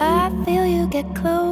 I feel you get close.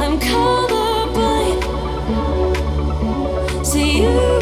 I'm colorblind. See you.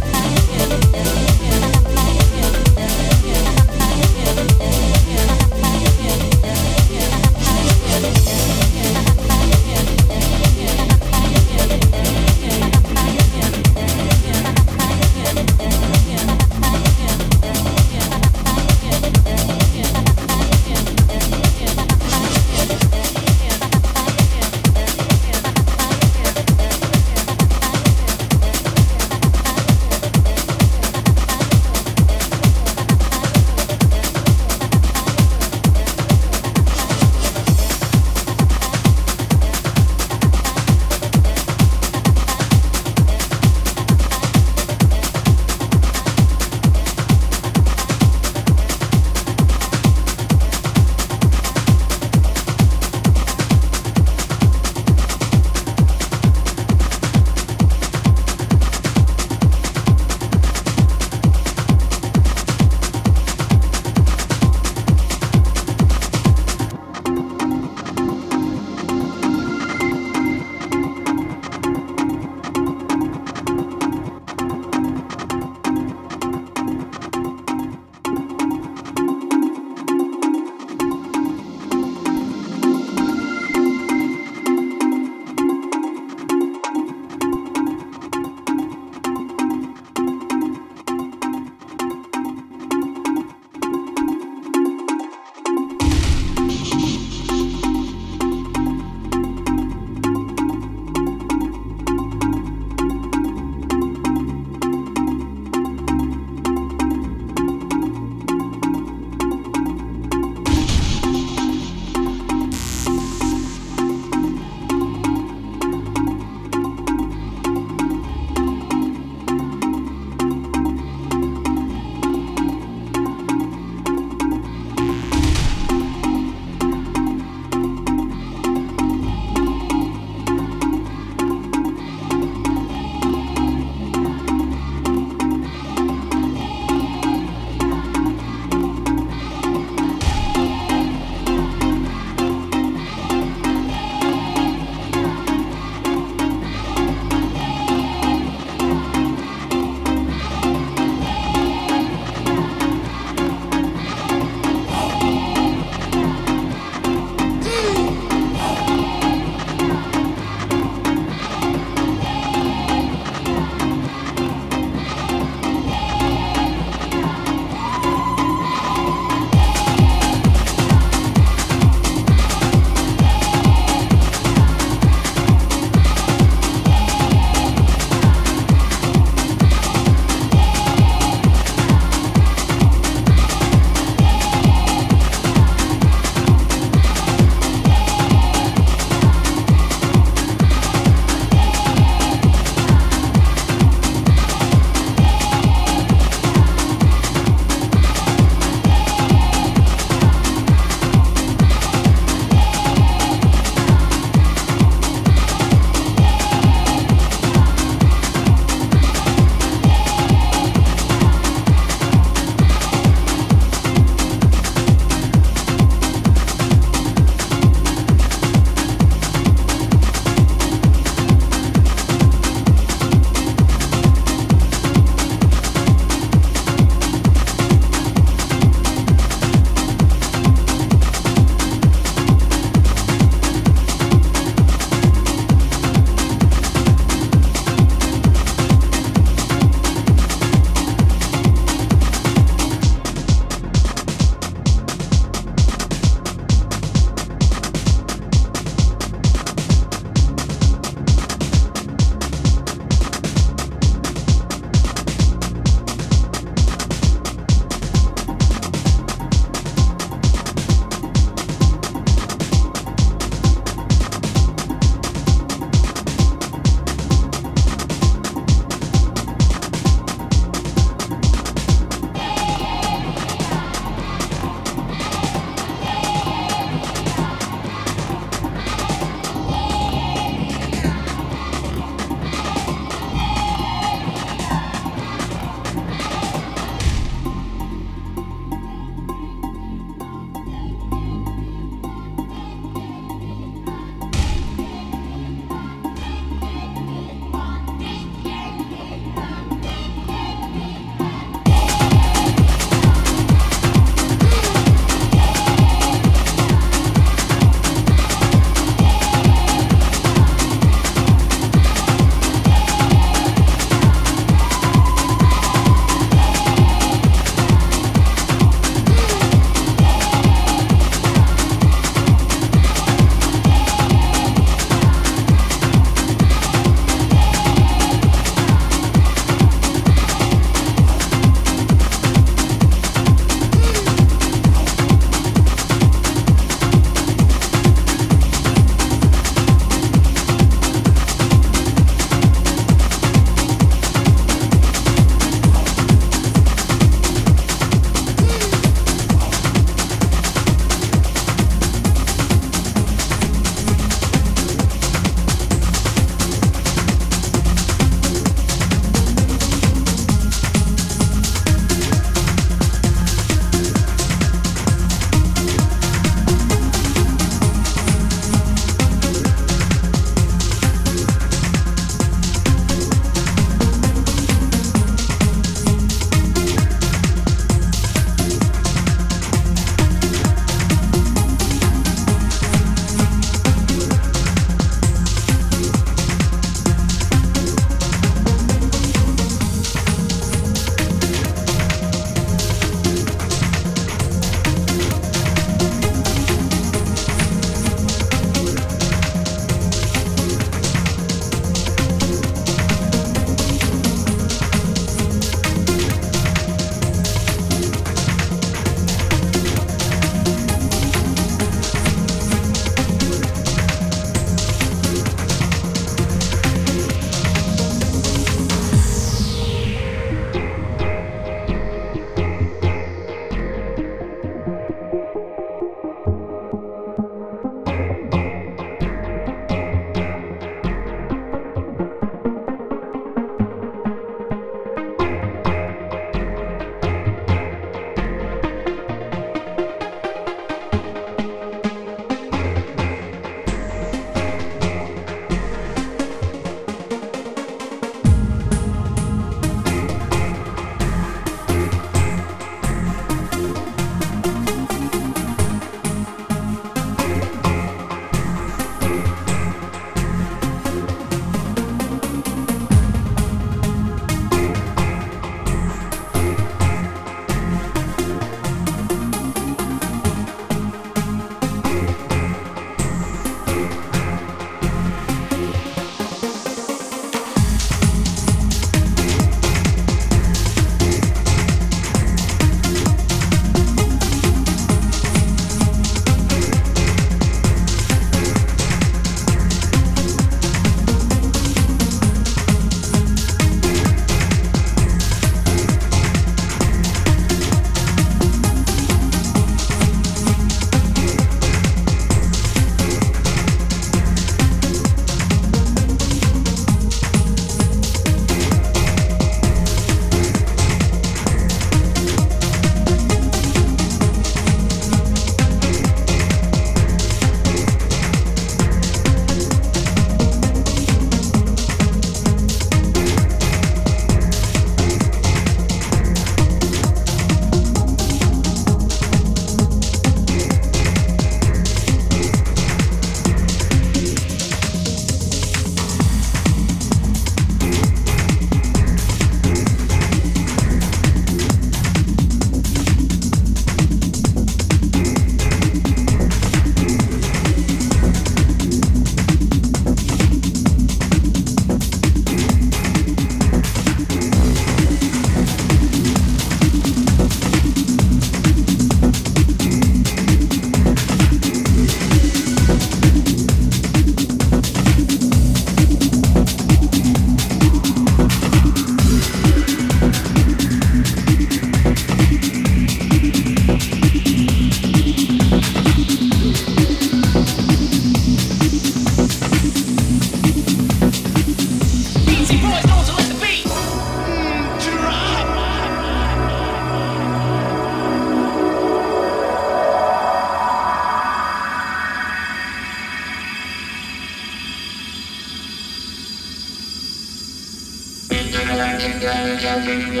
Intergalactic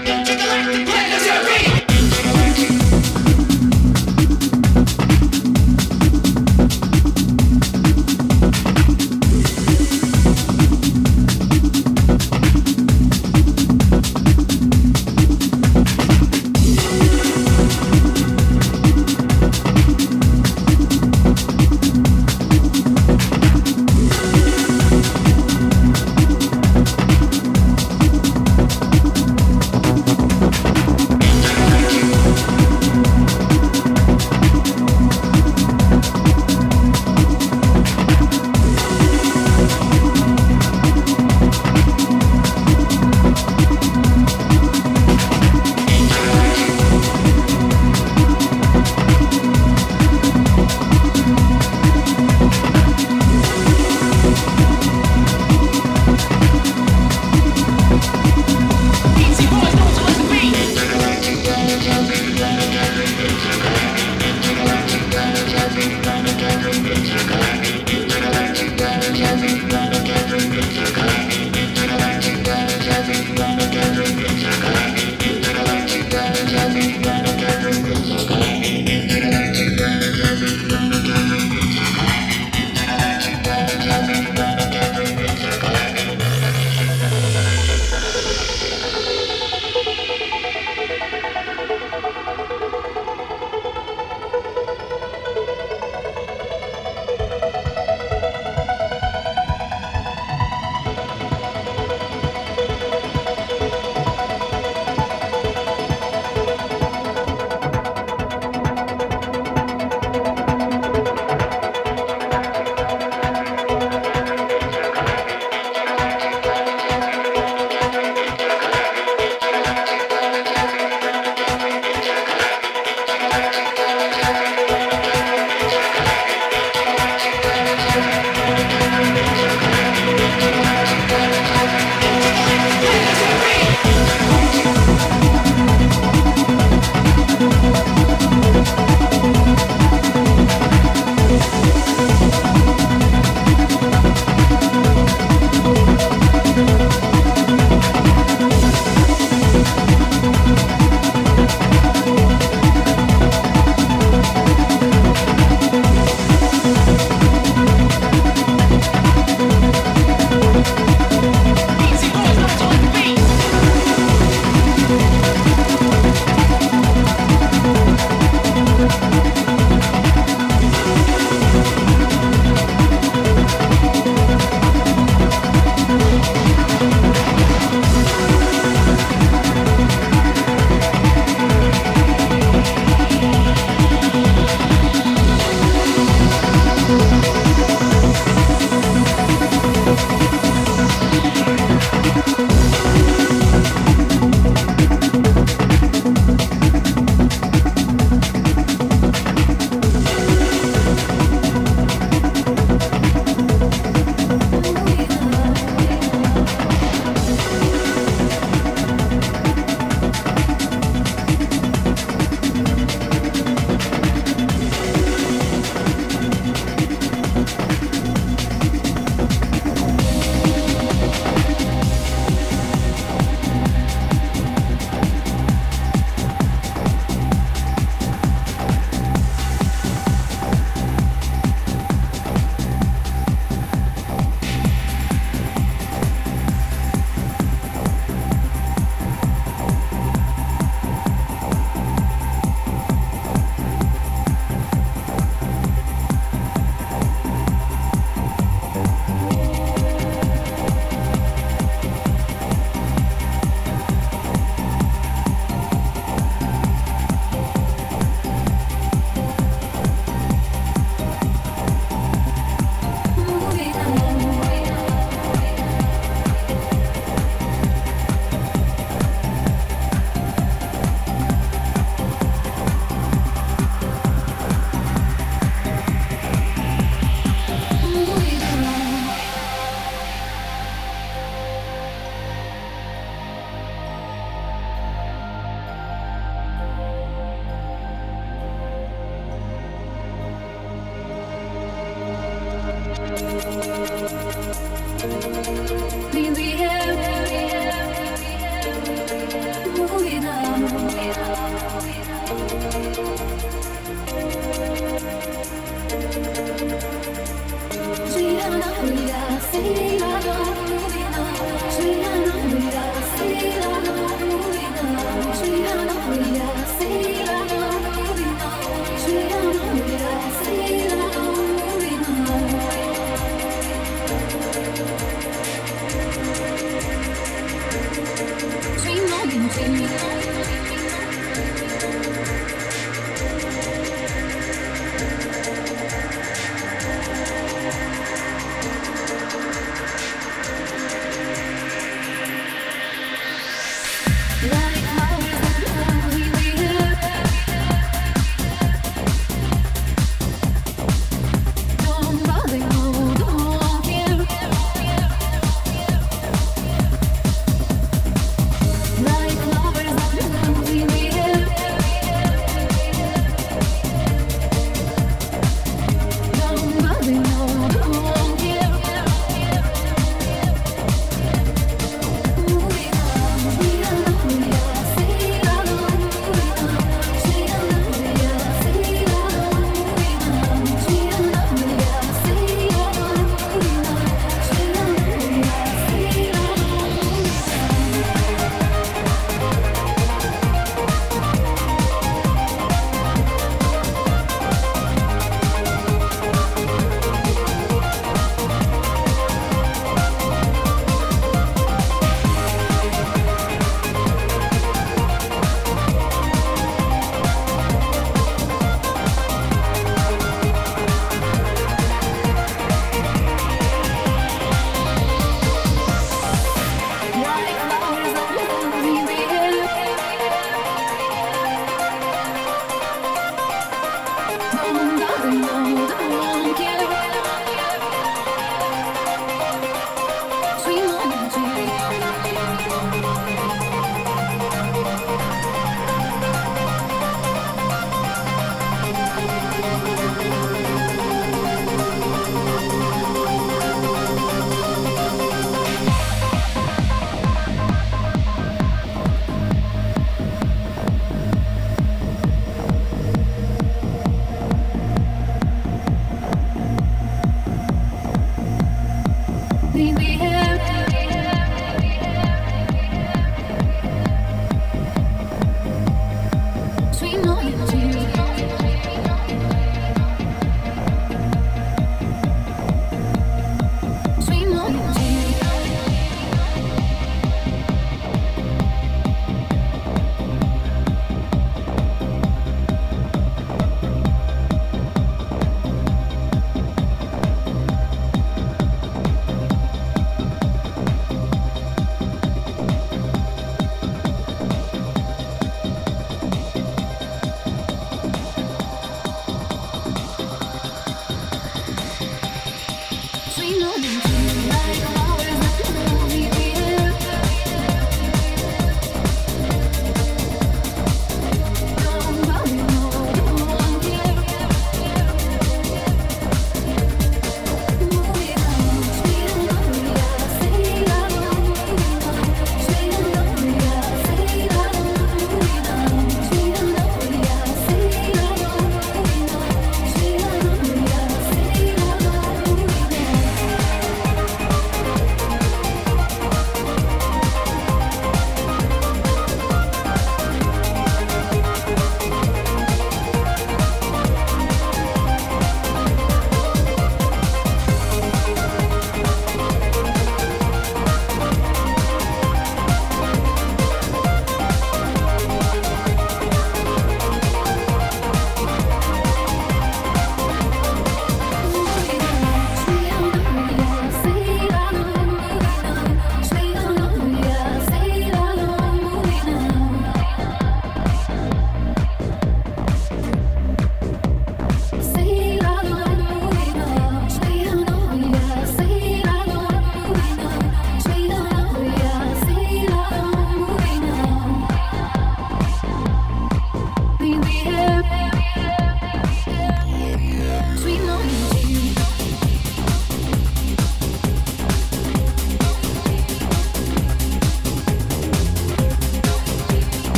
planetary